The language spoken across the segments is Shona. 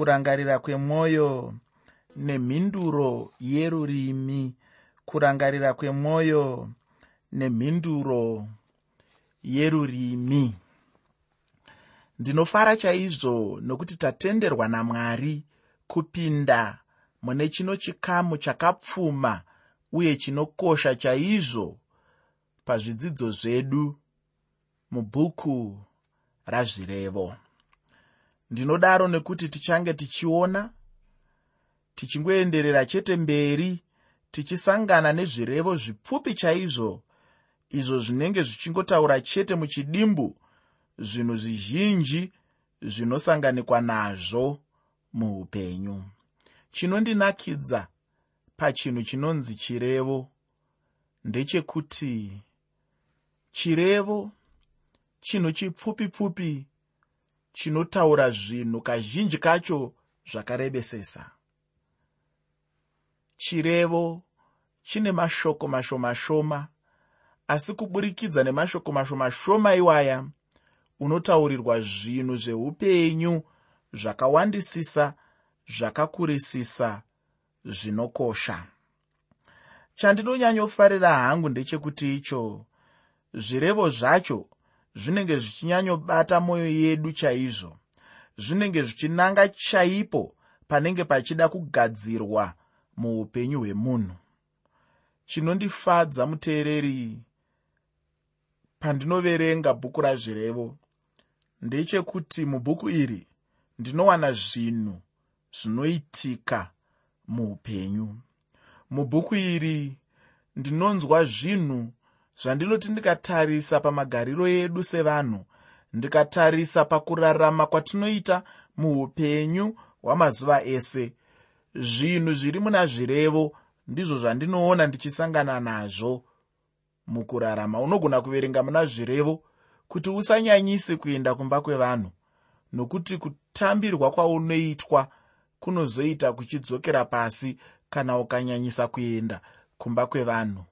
kurangarira kwemwoyo nemhinduro yerurimi kurangarira kwemwoyo nemhinduro yerurimi. Ndinofara chaizvo nokuti tatenderwa namwari kupinda mune chino chikamu chakapfuma uye chinokosha chaizvo pazvidzidzo zvedu mubhuku razvirevo ndinodaro nekuti tichange tichiona tichingoenderera chete mberi tichisangana nezvirevo zvipfupi chaizvo izvo zvinenge zvichingotaura chete muchidimbu zvinhu zvizhinji zvinosanganikwa nazvo muupenyu. Chinondinakidza pachinhu chinonzi chirevo. Ndechekuti chirevo chinhu chipfupi pfupi chinotaura zvinhu kazhinji kacho zvakarebesesa. Chirevo chine mashoko mashoma shoma asi kuburikidza nemashoko mashoma shoma iwaya unotaurirwa zvinhu zveupenyu zvakawandisisa zvakakurisisa zvinokosha. Chandinonyanyofarira hangu ndechekuti icho zvirevo zvacho zvinenge zvichinyanyobata mwoyo yedu chaizvo zvinenge zvichinanga chaipo panenge pachida kugadzirwa muupenyu hwemunhu. Chinondifadza muteereri pandinoverenga bhuku razvirevo ndechekuti mubhuku iri ndinowana zvinhu zvinoitika muupenyu. Mubhuku iri ndinonzwa zvinhu zvandinoti ndikatarisa pamagariro edu sevanhu ndikatarisa pakurarama kwatinoita muupenyu hwamazuva ese. Zvinhu zviri muna zvirevo ndizvo zvandinoona ndichisangana nazvo. Mukurarama unogona kuverenga muna zvirevo kuti usanyanyise kuenda kumba kwevanhu nokuti kutambirwa kwaunoitwa kunozoita kuchidzokera pasi kana ukanyanyisa kuenda kumba kwevanhu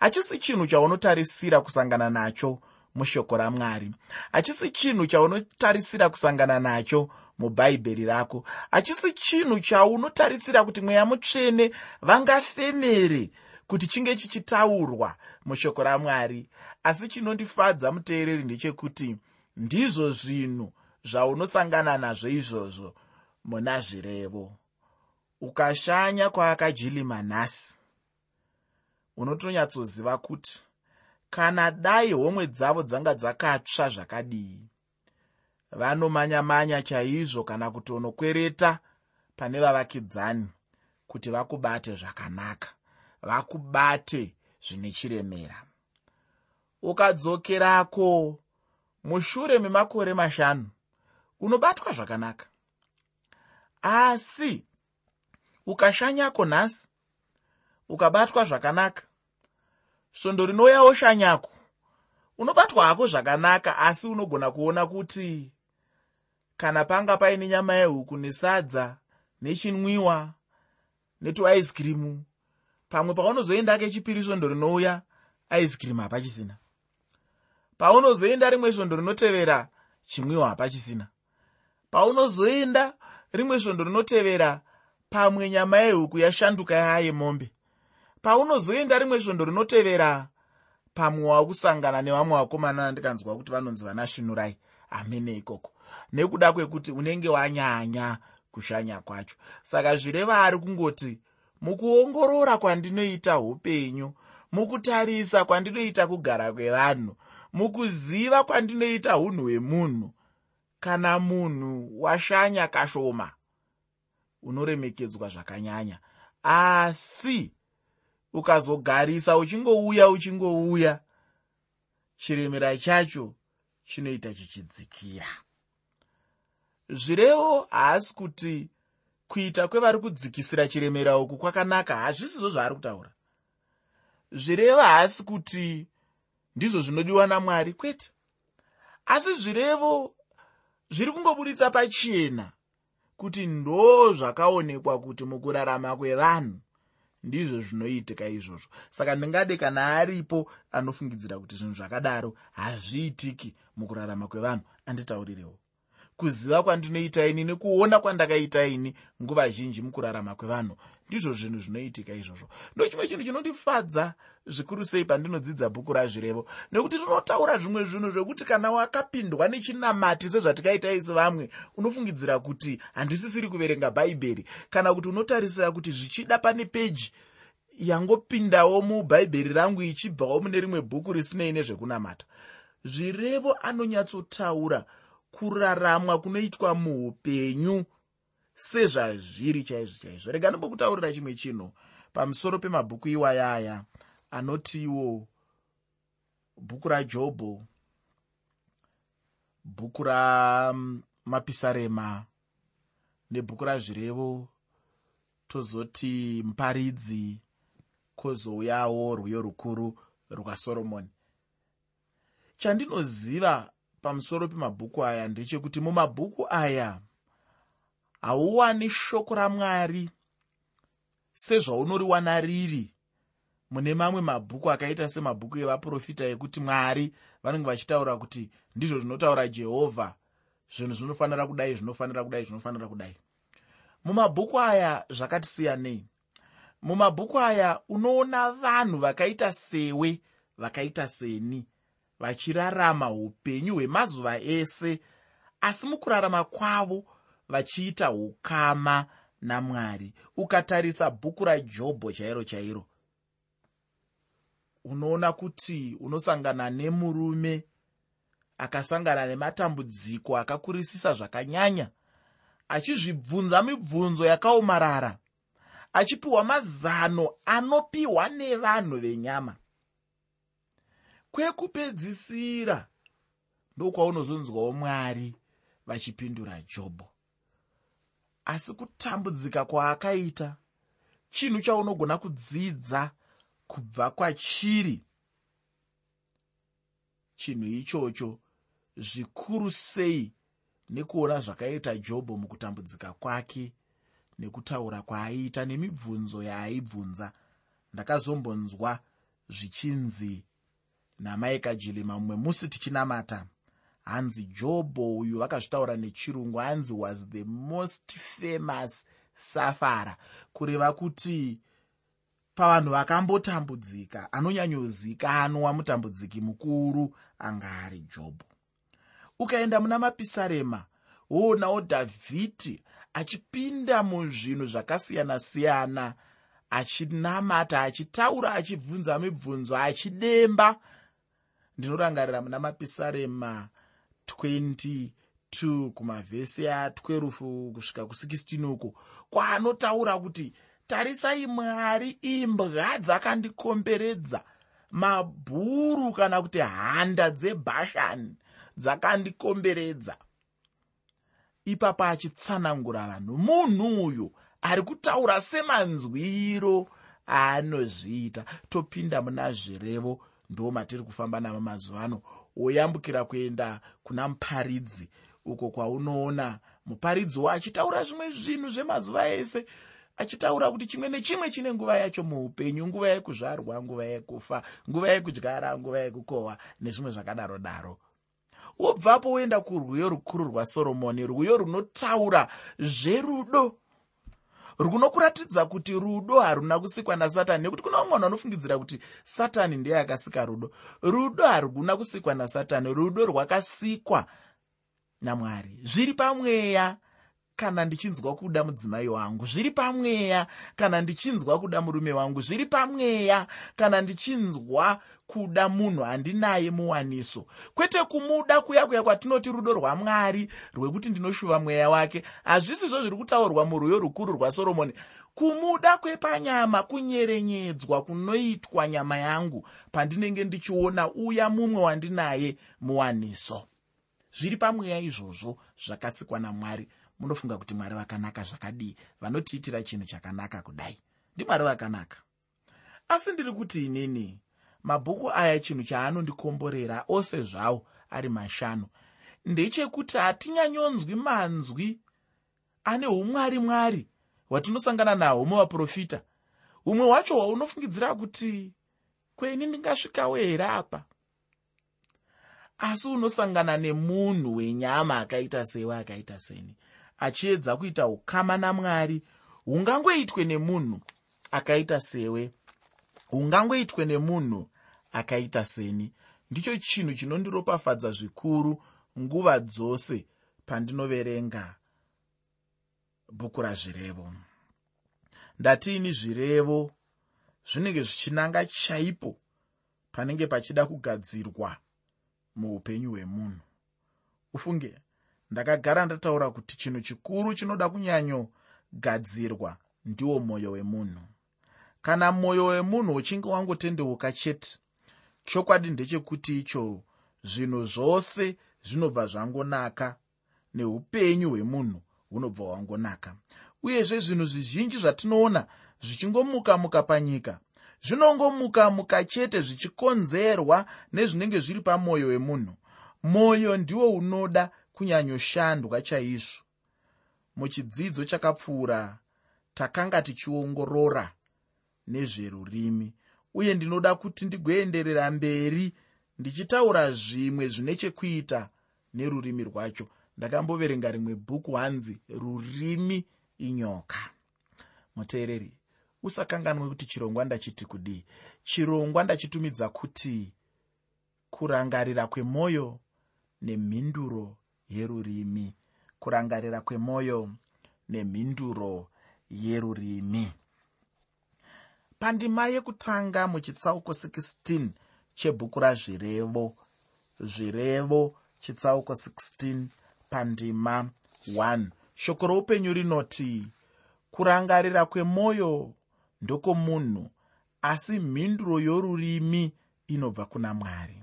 hachisi chinhu chaunotarisira kusangana nacho mushoko ramwari. Hachisi chinhu chaunotarisira kusangana nacho mubhaibheri rako. Hachisi chinhu chaunotarisira kuti mweya mutsvene vangafemere kuti chinge chichitaurwa mushoko ramwari. Asi chinondifadza muteereri ndechekuti ndizvo zvinhu zvaunosangana nazvo izvozvo muna zvirevo. Ukashanya kwaakajilima nhasi unotonyatsoziva kuti kana dai homwe dzavo dzanga dzakatsva zvakadii. Vanomanya-manya chaizvo kana kutonokwereta pane vavakidzani kuti vakubate zvakanaka vakubate zvine chiremera. Ukadzokerako mushure memakore mashanu unobatwa zvakanaka. Asi ukashanyako nhasi ukabatwa zvakanaka svondo rinouyawo shanyako unobatwa hako zvakanaka asi unogona kuona kuti kana panga paine nyama yehuku nesadza nechinwiwa netuaiskirimu pamwe paunozoenda kechipiri svondo rinouya aiskirimu hapachisina. Paunozoenda rimwe svondo rinotevera chimwiwa hapachisina. Paunozoenda rimwe svondo rinotevera pamwe nyama yehuku yashanduka yaayemombe paunozoenda rimwe svondo rinotevera pamwe wakusangana nevamwe vakomana vandikanzwa kuti vanonzi vanasvinurai hamene ikoko. Nekuda kwekuti unenge wanyanya kushanya kwacho. Saka zvireva ari kungoti mukuongorora kwandinoita upenyu mukutarisa kwandinoita kugara kwevanhu mukuziva kwandinoita unhu hwemunhu kana munhu washanya kashoma unoremekedzwa zvakanyanya. Asi ukazogarisa uchingouya uchingouya. Chiremera chacho chinoita chichidzikira. Zvirevo haasi kuti kuita kwevari kudzikisira chiremera uku kwakanaka hazvisizvo zvaari kutaura. Zvireva haasi kuti ndizvo zvinodiwa namwari kwete. Asi zvirevo zviri kungoburitsa pachena kuti ndo zvakaonekwa kuti mukurarama kwevanhu ndizvo zvinoitika izvozvo. Saka ndingade kana aripo anofungidzira kuti zvinhu zvakadaro hazviitiki mukurarama kwevanhu anditaurirewo kuziva kwandinoita ini nekuona kwandakaita ini nguva zhinji mukurarama kwevanhu. Ndizvo zvinhu zvinoitika izvozvo. Ndo chimwe chinhu chinondifadza zvikuru sei pandinodzidza bhuku razvirevo? Nekuti rinotaura zvimwe zvinhu zvekuti kana wakapindwa nechinamati sezvatikaita isu vamwe unofungidzira kuti handisisiri kuverenga bhaibheri. Kana kuti unotarisira kuti zvichida pane peji yangopindawo mubhaibheri rangu ichibvawo mune rimwe bhuku risinei nezvekunamata. Zvirevo anonyatsotaura kuraramwa kunoitwa muupenyu sezvazviri chaizvo chaizvo. Rega nombokutaurira chimwe chinhu pamusoro pemabhuku iwaya aya anotiwo bhuku rajobho bhuku ramapisarema nebhuku razvirevo. Tozoti muparidzi kwozouyawo rwiyo rukuru rwasoromoni. Chandinoziva pamusoro pemabhuku aya ndechekuti mumabhuku aya hauwani shoko ramwari sezvaunoriwana riri. Mune mamwe mabhuku akaita semabhuku evaprofita ekuti mwari vanenge vachitaura kuti ndizvo zvinotaura jehovha. Zvinhu zvinofanira kudai zvinofanira kudai zvinofanira kudai. Mumabhuku aya zvakati siyanei. Mumabhuku aya unoona vanhu vakaita sewe vakaita seni vachirarama upenyu hwemazuva ese asi mukurarama kwavo vachiita ukama namwari. Ukatarisa bhuku rajobho chairo chairo unoona kuti unosangana nemurume akasangana nematambudziko akakurisisa zvakanyanya achizvibvunza mibvunzo yakaomarara achipiwa mazano anopiwa nevanhu venyama kwekupedzisira ndokwaunozonzwawo mwari vachipindura jobho. Asi kutambudzika kwaakaita chinhu chaunogona kudzidza kubva kwachiri chinhu ichocho zvikuru sei nekuona zvakaita jobho mukutambudzika kwake nekutaura kwaaiita nemibvunzo yaaibvunza. Ndakazombonzwa zvichinzi namaikajilima mumwe musi tichinamata. Hanzi jobho uyu vakazvitaura nechirungu hanzi was the most famous safara kureva kuti pavanhu vakambotambudzika anonyanyozikanwa mutambudziki mukuru anga ari jobho ukaenda muna mapisarema woonawo dhavhidhi achipinda muzvinhu zvakasiyana-siyana achinamata achitaura achibvunza mibvunzo achidemba ndinorangarira muna mapisarema 22 kumavhesi a12 kusvika ku16 uko kwaanotaura kuti tarisai mwari imbwa dzakandikomberedza mabhuru kana kuti handa dzebhashani dzakandikomberedza. Ipapo achitsanangura vanhu munhu uyu ari kutaura semanzwiro aanozviita topinda muna zvirevo ndo matiri kufamba navo mazuva ano. Woyambukira kuenda kuna muparidzi uko kwaunoona muparidzi achitaura zvimwe zvinhu zvemazuva ese achitaura kuti chimwe nechimwe chine nguva yacho muupenyu nguva yekuzvarwa nguva yekufa nguva yekudyara nguva yekukohwa nezvimwe zvakadaro daro. Wobvapo woenda kurwiyo rukuru rwasoromoni rwiyo runotaura zverudo runokuratidza kuti rudo haruna kusikwa nasatani nekuti kuna vamwe vanhu vanofungidzira kuti satani ndiye akasika rudo. Rudo haruguna kusikwa nasatani rudo rwakasikwa namwari. Zviri pamweya kana ndichinzwa kuda mudzimai wangu zviri pamweya. Kana ndichinzwa kuda murume wangu zviri pamweya. Kana ndichinzwa kuda munhu handinaye muwaniso. Kwete kumuda kuya kuya kwatinoti rudo rwamwari rwekuti ndinoshuva mweya wake. Hazvisizvo zviri kutaurwa murwiyo rukuru rwasoromoni kumuda kwepanyama kunyerenyedzwa kunoitwa nyama yangu pandinenge ndichiona uya mumwe wandinaye muwaniso. Zviri pamweya izvozvo zvakasikwa namwari munofunga kuti mwari vakanaka zvakadii vanotiitira chinhu chakanaka kudai. Ndimwari vakanaka. Asi ndiri kuti inini mabhuku aya chinhu chaanondikomborera ose zvawo ari mashanu ndechekuti hatinyanyonzwi manzwi ane umwari mwari hwatinosangana nahwo muvaprofita humwe hwacho hwaunofungidzira kuti kweni ndingasvikawo here apa? Asi unosangana nemunhu wenyama akaita sewe akaita seni achiedza kuita ukama namwari hungangoitwe nemunhu akaita sewe hungangoitwe nemunhu akaita seni. Ndicho chinhu chinondiropafadza zvikuru nguva dzose pandinoverenga bhuku razvirevo ndatiini zvirevo? Zvinenge zvichinanga chaipo panenge pachida kugadzirwa muupenyu hwemunhu. Ufunge ndakagara ndataura kuti chinhu chikuru chinoda kunyanyogadzirwa ndiwo mwoyo wemunhu. Kana mwoyo wemunhu uchinge wangotendeuka chete chokwadi ndechekuti icho zvinhu zvose zvinobva zvangonaka neupenyu hwemunhu hunobva hwangonaka. Uyezve zvinhu zvizhinji zvatinoona zvichingomuka muka panyika zvinongomuka muka chete zvichikonzerwa nezvinenge zviri pamwoyo wemunhu. Mwoyo ndiwo unoda kunyanyoshandwa chaizvo. Muchidzidzo chakapfuura takanga tichiongorora nezverurimi uye ndinoda kuti ndigoenderera mberi ndichitaura zvimwe zvine chekuita nerurimi rwacho. Ndakamboverenga rimwe bhuku hanzi rurimi inyoka. Muteereri usakanganwe kuti chirongwa ndachiti kudii. Chirongwa ndachitumidza kuti kurangarira kwemwoyo nemhinduro yerurimi kurangarira kwemwoyo nemhinduro yerurimi. Pandima yekutanga muchitsauko 16 chebhuku razvirevo zvirevo chitsauko 16 pandima 1 shoko roupenyu rinoti kurangarira kwemwoyo ndokomunhu asi mhinduro yorurimi inobva kuna mwari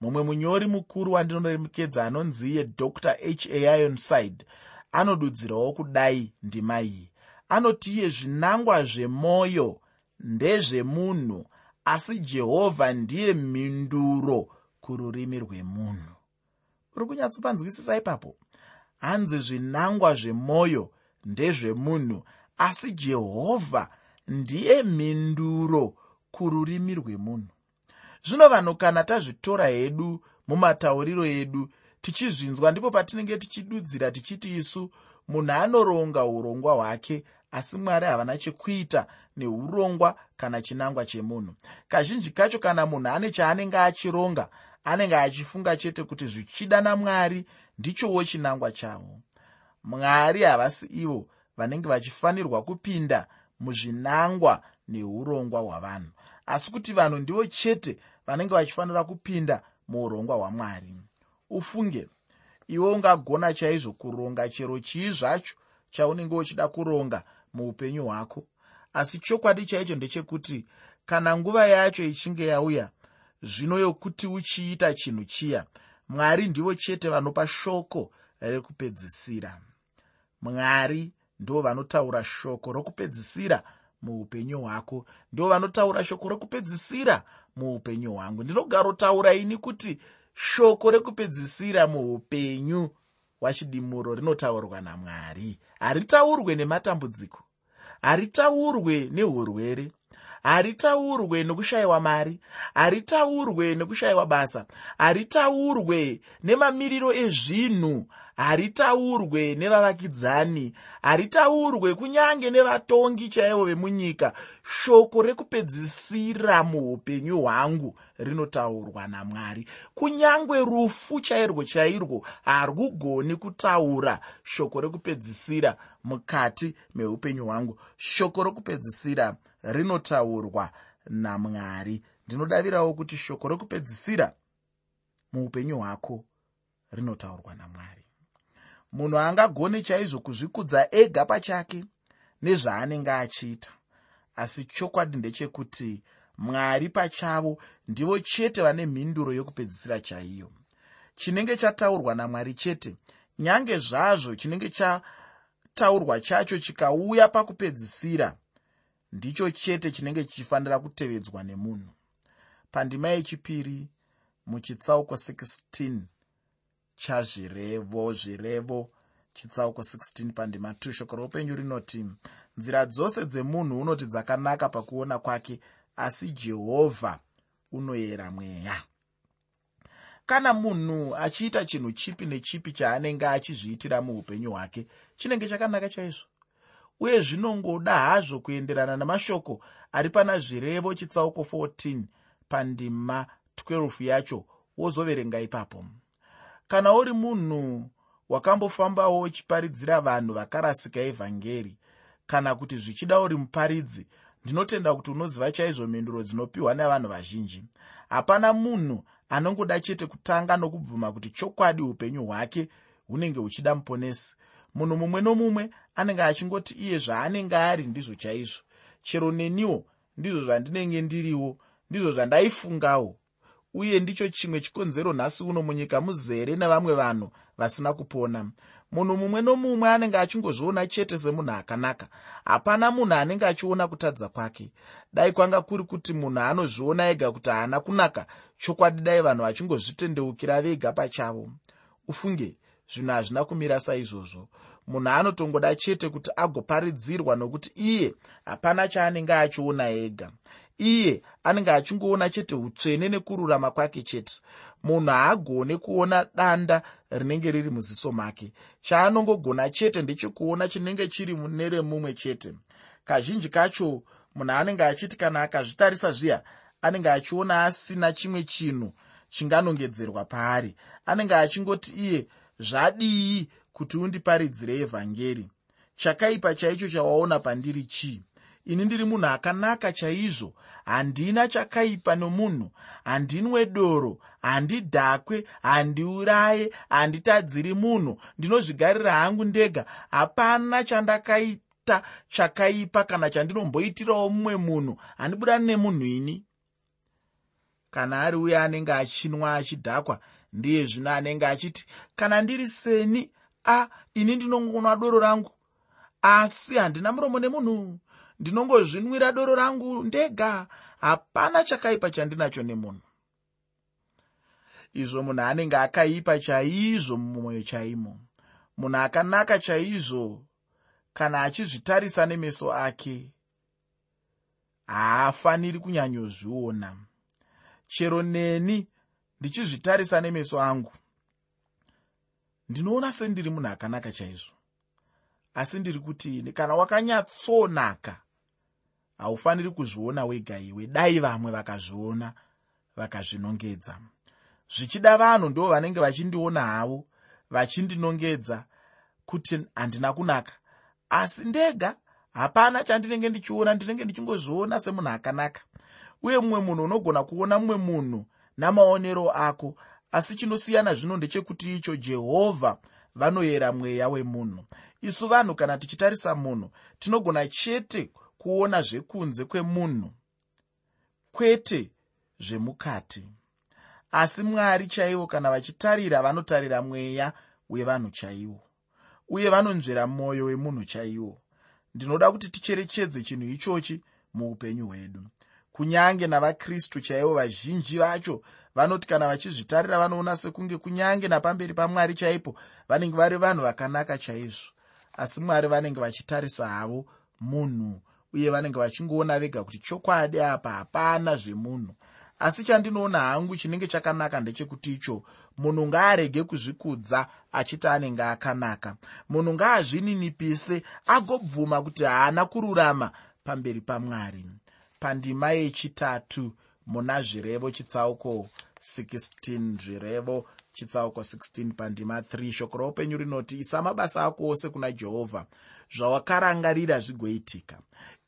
mumwe munyori mukuru wandinoremekedza anonziye dr h a ironside anodudzirawo kudai ndima iyi. Anoti iye zvinangwa zvemwoyo ndezvemunhu asi jehovha ndiye mhinduro kururimi rwemunhu. Uri kunyatsopanzwisisa ipapo? Hanzi zvinangwa zvemwoyo ndezvemunhu asi jehovha ndiye mhinduro kururimi rwemunhu zvino vanhu kana tazvitora hedu mumatauriro edu tichizvinzwa ndipo patinenge tichidudzira tichiti isu munhu anoronga urongwa hwake asi mwari havana chekuita neurongwa kana chinangwa chemunhu. Kazhinji kacho kana munhu ane chaanenge achironga anenge achifunga chete kuti zvichida namwari ndichowo chinangwa chavo. Mwari havasi ivo vanenge vachifanirwa kupinda muzvinangwa neurongwa hwavanhu. Asi kuti vanhu ndivo chete vanenge vachifanira kupinda muurongwa hwamwari. Ufunge iwe ungagona chaizvo kuronga chero chii zvacho chaunenge uchida kuronga muupenyu hwako? Asi chokwadi chaicho ndechekuti kana nguva yacho ichinge yauya zvino yokuti uchiita chinhu chiya mwari ndivo chete vanopa shoko rekupedzisira. Mwari ndo vanotaura shoko rokupedzisira muupenyu hwako ndo vanotaura shoko rokupedzisira muupenyu hwangu. Ndinogarotaura ini kuti shoko rekupedzisira muupenyu hwachidimuro rinotaurwa namwari. Haritaurwe nematambudziko haritaurwe neurwere haritaurwe nokushayiwa mari haritaurwe nokushayiwa basa haritaurwe nemamiriro ezvinhu haritaurwe nevavakidzani haritaurwe kunyange nevatongi chaivo vemunyika. Shoko rekupedzisira muupenyu hwangu rinotaurwa namwari. Kunyange rufu chairwo chairwo harugoni kutaura shoko rekupedzisira mukati meupenyu hwangu. Shoko rokupedzisira rinotaurwa namwari. Ndinodavirawo kuti shoko rokupedzisira muupenyu hwako rinotaurwa namwari munhu angagone chaizvo kuzvikudza ega pachake nezvaanenge achiita. Asi chokwadi ndechekuti mwari pachavo ndivo chete vane mhinduro yokupedzisira chaiyo. Chinenge chataurwa namwari chete nyange zvazvo chinenge chataurwa chacho chikauya pakupedzisira ndicho chete chinenge chichifanira kutevedzwa nemunhu. Pandima yechipiri muchitsauko 16 chazvirevo zvirevo chitsauko 16 pandima 2 shoko roupenyu rinoti nzira dzose dzemunhu unoti dzakanaka pakuona kwake asi jehovha unoyera mweya. Kana munhu achiita chinhu chipi nechipi chaanenge achizviitira muupenyu hwake chinenge chakanaka chaizvo. Uye zvinongoda hazvo kuenderana namashoko ari pana zvirevo chitsauko 14 pandima 12 yacho wozoverenga ipapo kana uri munhu wakambofambawo uchiparidzira vanhu vakarasika evhangeri kana kuti zvichida uri muparidzi ndinotenda kuti unoziva chaizvo mhinduro dzinopiwa nevanhu vazhinji. Hapana munhu anongoda chete kutanga nokubvuma kuti chokwadi upenyu hwake hunenge huchida muponesi. Munhu mumwe nomumwe anenge achingoti iye zvaanenge ari ndizvo chaizvo. Chero neniwo ndizvo zvandinenge ndiriwo ndizvo zvandaifungawo uye ndicho chimwe chikonzero nhasi uno munyika muzere nevamwe vanhu vasina kupona. Munhu mumwe nomumwe anenge achingozviona chete semunhu akanaka. Hapana munhu anenge achiona kutadza kwake. Dai kwanga kuri kuti munhu anozviona ega kuti haana kunaka chokwadi dai vanhu vachingozvitendeukira vega pachavo. Ufunge zvinhu hazvina kumira saizvozvo. Munhu anotongoda chete kuti agoparidzirwa nokuti iye hapana chaanenge achiona ega iye anenge achingoona chete utsvene nekururama kwake chete. Munhu haagone kuona danda rinenge riri muziso make. Chaanongogona chete ndechekuona chinenge chiri mune remumwe chete. Kazhinji kacho munhu anenge achiti kana akazvitarisa zviya anenge achiona asina chimwe chinhu chinganongedzerwa paari. Anenge achingoti iye zvadii kuti undiparidzire evhangeri? Chakaipa chaicho chawaona pandiri chii ini ndiri munhu akanaka chaizvo. Handina chakaipa nomunhu. Handinwe doro handidhakwe handiuraye handitadziri munhu. Ndinozvigarira hangu ndega. Hapana chandakaita chakaipa kana chandinomboitirawo mumwe munhu. Handibudani nemunhu ini. Kana ari uye anenge achinwa achidhakwa ndiye zvino anenge achiti kana ndiri seni a ini ndinongonwa doro rangu. Asi handina muromo nemunhu ndinongozvinwira doro rangu ndega. Hapana chakaipa chandinacho nemunhu. Izvo munhu anenge akaipa chaizvo mumwoyo chaimo. Munhu akanaka chaizvo kana achizvitarisa nemeso ake haafaniri kunyanyozviona. Chero neni ndichizvitarisa nemeso angu. Ndinoona sendiri munhu akanaka chaizvo. Asi ndiri kuti kana wakanyatsonaka haufaniri kuzviona wega iwe. Dai vamwe vakazviona vakazvinongedza. Zvichida vanhu ndo vanenge vachindiona havo vachindinongedza kuti handina kunaka. Asi ndega hapana chandinenge ndichiona ndinenge ndichingozviona semunhu akanaka. Uye mumwe munhu unogona kuona mumwe munhu namaonero ako asi chinosiyana zvino ndechekuti icho jehovha vanoyera mweya wemunhu. Isu vanhu kana tichitarisa munhu tinogona chete kuona zvekunze kwemunhu kwete zvemukati. Asi mwari chaivo kana vachitarira vanotarira mweya wevanhu chaivo uye vanonzvera mwoyo wemunhu chaiwo. Ndinoda kuti ticherechedze chinhu ichochi muupenyu hwedu. Kunyange navakristu chaivo vazhinji vacho vanoti kana vachizvitarira vanoona sekunge kunyange napamberi pamwari chaipo vanenge vari vanhu vakanaka chaizvo. Asi mwari vanenge vachitarisa havo munhu uye vanenge vachingoona vega kuti chokwadi apa hapana zvemunhu. Asi chandinoona hangu chinenge chakanaka ndechekuti icho munhu ngaarege kuzvikudza achiti anenge akanaka. Munhu ngaazvininipise agobvuma kuti haana kururama pamberi pamwari. Pandima yechitatu muna zvirevo chitsauko 16 zvirevo chitsauko 16 pandima 3 shoko roupenyu rinoti isa mabasa ako ose kuna jehovha zvawakarangarira zvigoitika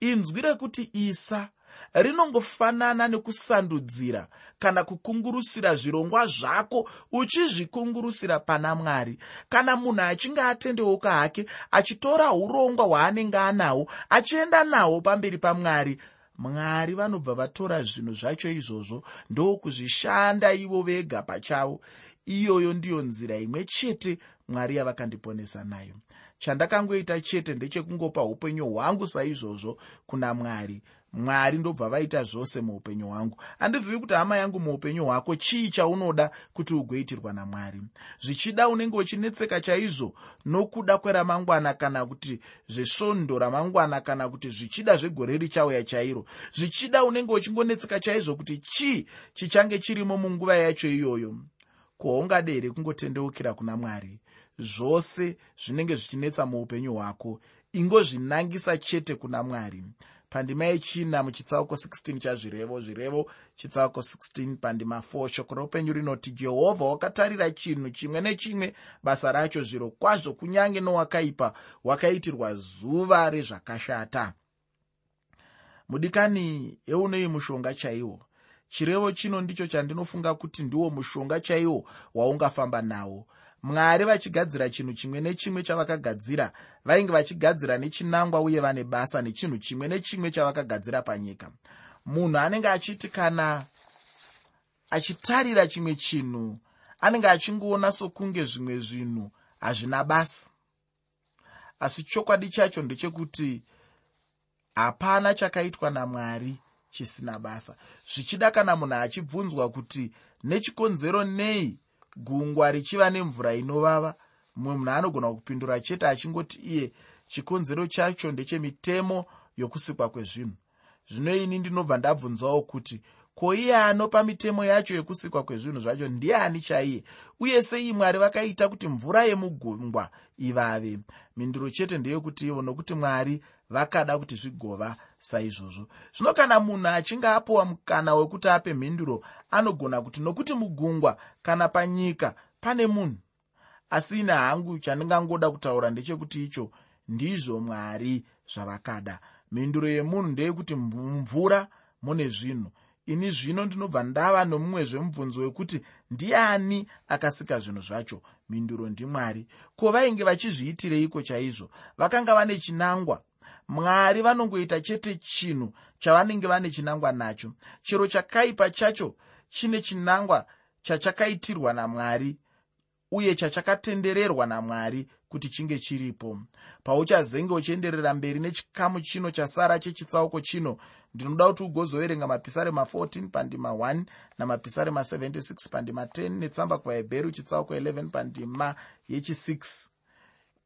inzwi rekuti isa rinongofanana nekusandudzira kana kukungurusira zvirongwa zvako uchizvikungurusira pana mwari. Kana munhu achinge atendeuka hake achitora urongwa hwaanenge anahwo achienda nahwo pamberi pamwari mwari vanobva vatora zvinhu zvacho izvozvo ndokuzvishanda ivo vega pachavo. Iyoyo ndiyo nzira imwe chete mwari yavakandiponesa nayo chandakangoita chete ndechekungopa upenyu hwangu saizvozvo kuna mwari. Mwari ndobva vaita zvose muupenyu hwangu. Handizivi kuti hama yangu muupenyu hwako chii chaunoda kuti ugoitirwa namwari? Zvichida unenge uchinetseka chaizvo nokuda kweramangwana kana kuti zvesvondo ramangwana kana kuti zvichida zvegore richauya chairo. Zvichida unenge uchingonetseka chaizvo kuti chii chichange chirimo munguva yacho iyoyo? Koungade here kungotendeukira kuna mwari zvose zvinenge zvichinetsa muupenyu hwako ingozvinangisa chete kuna mwari. Pandima yechina muchitsauko 16 chazvirevo zvirevo chitsauko 16 pandima 4 shoko roupenyu rinoti jehovha wakatarira chinhu chimwe nechimwe basa racho zviro kwazvo kunyange nowakaipa wakaitirwa zuva rezvakashata. Mudikani eunoi mushonga chaiwo? Chirevo chino ndicho chandinofunga kuti ndiwo mushonga chaiwo waungafamba nawo mwari vachigadzira chinhu chimwe nechimwe chavakagadzira. Vainge vachigadzira nechinangwa uye vane basa nechinhu chimwe nechimwe chavakagadzira panyika. Munhu anenge achiti kana achitarira chimwe chinhu anenge achingoona sokunge zvimwe zvinhu hazvina basa. Asi chokwadi chacho ndechekuti hapana chakaitwa namwari chisina basa. Zvichida kana munhu achibvunzwa kuti nechikonzero nei gungwa richiva nemvura inovava. Mumwe munhu anogona kupindura chete achingoti iye chikonzero chacho ndechemitemo yokusikwa kwezvinhu. Zvino ini ndinobva ndabvunzawo kuti ko iye anopa mitemo yacho yekusikwa kwezvinhu zvacho? Ndiani chaiye? Uye sei mwari vakaita kuti mvura yemugungwa ivave? Minduro chete ndeyekuti ivo nokuti mwari vakada kuti zvigova saizvozvo. Zvino kana munhu achinge apiwa mukana wekuti ape mhinduro anogona kuti nokuti mugungwa kana panyika pane munhu. Asi ine hangu chandingangoda kutaura ndechekuti icho ndizvo mwari zvavakada. Mhinduro yemunhu ndeyekuti mumvura mune zvinhu. Ini zvino ndinobva ndava nomumwezvemubvunzo wekuti ndiani akasika zvinhu zvacho? Mhinduro ndimwari ko vainge vachizviitireiko chaizvo? Vakanga vane chinangwa mwari vanongoita chete chinhu chavanenge vane chinangwa nacho. Chero chakaipa chacho chine chinangwa chachakaitirwa namwari uye chachakatendererwa namwari kuti chinge chiripo. Pauchazenge uchienderera mberi nechikamu chino chasara chechitsauko chino ndinoda kuti ugozoverenga mapisarema 14 pandima 1 namapisarema 76 pandima 10 netsamba kuvahebheru chitsauko 11 pandima yechi6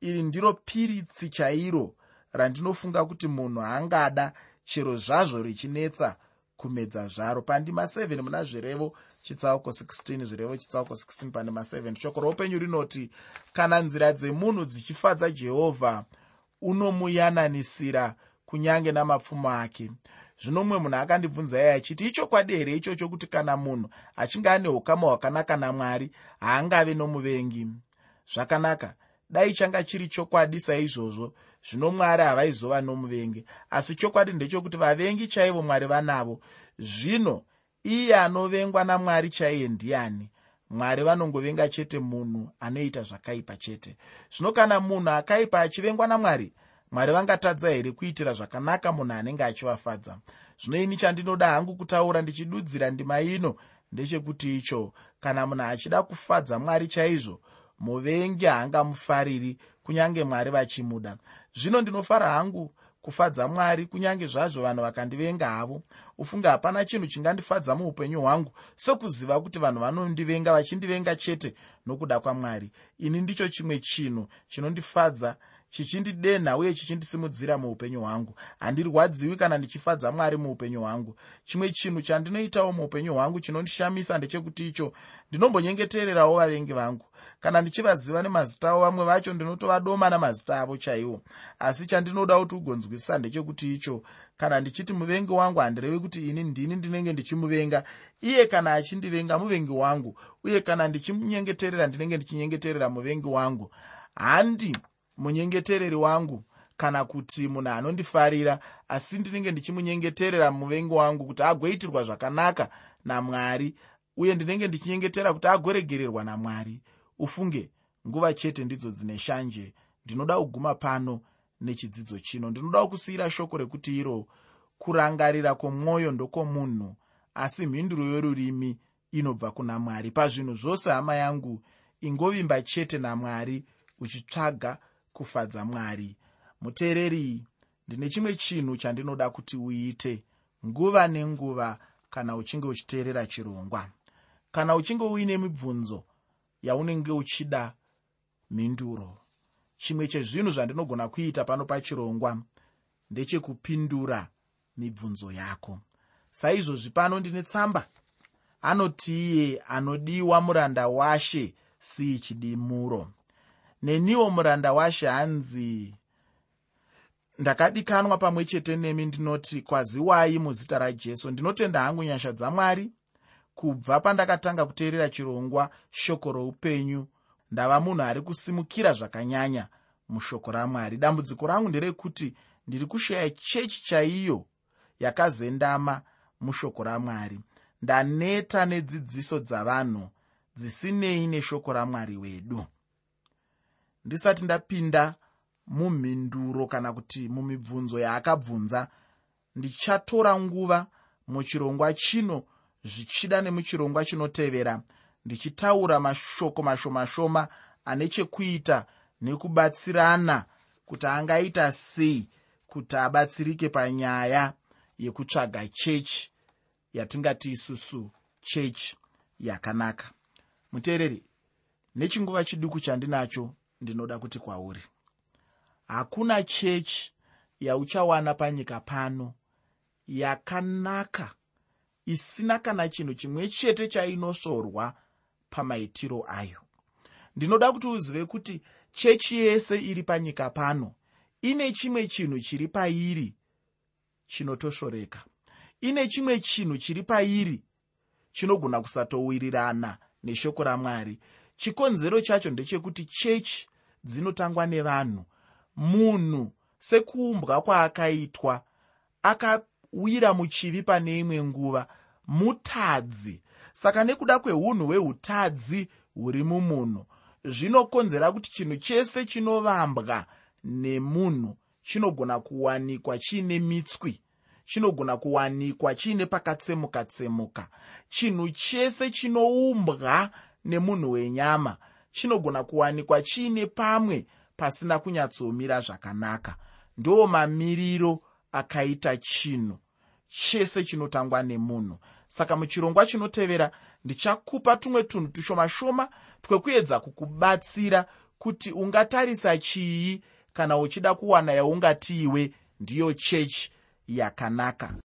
iri ndiro piritsi chairo randinofunga kuti munhu angada chero zvazvo richinetsa kumedza zvaro. Pandima 7 muna zvirevo chitsauko 16 zvirevo chitsauko 16 pandima 7 shoko roupenyu rinoti kana nzira dzemunhu dzichifadza jehovha unomuyananisira kunyange namapfumo ake. Zvino mumwe munhu akandibvunza iye achiti ichokwadi here ichocho kuti kana munhu achinge ane ukama hwakanaka namwari haangave nomuvengi. Zvakanaka dai changa chiri chokwadi saizvozvo. Zvino mwari havaizova nomuvengi. Asi chokwadi ndechekuti vavengi chaivo mwari vanavo. Zvino iye anovengwa namwari chaiye ndiani? Mwari vanongovenga chete munhu anoita zvakaipa chete. Zvino kana munhu akaipa achivengwa namwari mwari vangatadza here kuitira zvakanaka munhu anenge achivafadza? Zvino ini chandinoda hangu kutaura ndichidudzira ndima ino ndechekuti icho kana munhu achida kufadza mwari chaizvo muvengi haangamufariri kunyange mwari vachimuda. Zvino ndinofara hangu kufadza mwari kunyange zvazvo vanhu vakandivenga havo. Ufunge hapana chinhu chingandifadza muupenyu hwangu sekuziva kuti vanhu vanondivenga vachindivenga chete nokuda kwamwari. Ini ndicho chimwe chinhu chinondifadza chichindidenha uye chichindisimudzira muupenyu hwangu. Handirwadziwi kana ndichifadza mwari muupenyu hwangu. Chimwe chinhu chandinoitawo muupenyu hwangu chinondishamisa ndechekuti icho ndinombonyengetererawo vavengi vangu kana ndichivaziva nemazita avo vamwe vacho ndinotovadoma namazita avo chaiwo. Asi chandinoda kuti ugonzwisisa ndechekuti icho kana ndichiti muvengi wangu handirevi kuti ini ndini ndinenge ndichimuvenga iye kana achindivenga muvengi wangu uye kana ndichimunyengeterera ndinenge ndichinyengeterera muvengi wangu handi munyengetereri wangu kana kuti munhu anondifarira asi ndinenge ndichimunyengeterera muvengi wangu kuti agoitirwa zvakanaka namwari uye ndinenge ndichinyengetera kuti agoregererwa namwari ufunge nguva chete ndidzo dzine shanje. Ndinoda kuguma pano nechidzidzo chino. Ndinoda kusiyira shoko rekuti iro kurangarira kwomwoyo ndokomunhu asi mhinduro yorurimi inobva kuna mwari. Pazvinhu zvose hama yangu ingovimba chete namwari uchitsvaga kufadza mwari. Muteereri ndine chimwe chinhu chandinoda kuti uite. Nguva nenguva kana uchinge uchiteerera chirongwa. Kana uchinge uine mibvunzo yaunenge uchida mhinduro. Chimwe chezvinhu zvandinogona kuita pano pachirongwa ndechekupindura mibvunzo yako. Saizvozvi pano ndine tsamba. Anoti iye anodiwa muranda washe sii chidimuro neniwo muranda washe hanzi. Ndakadikanwa pamwe chete nemi ndinoti kwaziwai muzita rajesu. Ndinotenda hangu nyasha dzamwari kubva pandakatanga kuteerera chirongwa shoko roupenyu. Ndava munhu ari kusimukira zvakanyanya. Mushoko ramwari dambudziko rangu nderekuti ndiri kushaya chechi chaiyo yakazendama. Mushoko ramwari ndaneta nedzidziso dzavanhu. Dzisinei neshoko ramwari wedu. Ndisati ndapinda mumhinduro kana kuti mumibvunzo yaakabvunza ndichatora nguva muchirongwa chino zvichida nemuchirongwa chinotevera. Ndichitaura mashoko mashoma shoma ane chekuita nekubatsirana kuti angaita sei kuti abatsirike panyaya yekutsvaga chechi yatingati isusu chechi yakanaka. Muteereri nechinguva chiduku chandinacho ndinoda kuti kwauri. Hakuna chechi yauchawana panyika pano yakanaka isina kana chinhu chimwe chete chainosvorwa pamaitiro ayo. Ndinoda kuti uzive kuti chechi yese iri panyika pano ine chimwe chinhu chiri pairi chinotosvoreka ine chimwe chinhu chiri pairi chinogona kusatowirirana neshoko ramwari. Chikonzero chacho ndechekuti chechi dzinotangwa nevanhu. Munhu sekuumbwa kwaakaitwa akawira muchivi pane imwe nguva mutadzi. Saka nekuda kweunhu hweutadzi huri mumunhu zvinokonzera kuti chinhu chese chinovambwa nemunhu chinogona kuwanikwa chiine mitswi chinogona kuwanikwa chiine pakatsemuka tsemuka. Chinhu chese chinoumbwa nemunhu wenyama chinogona kuwanikwa chiine pamwe pasina kunyatsomira zvakanaka. Ndo mamiriro akaita chinhu chese chinotangwa nemunhu saka muchirongwa chinotevera ndichakupa tumwe tunhu tushoma shoma twekuedza kukubatsira kuti ungatarisa chii kana uchida kuwana yaungatiiwe ndiyo chechi yakanaka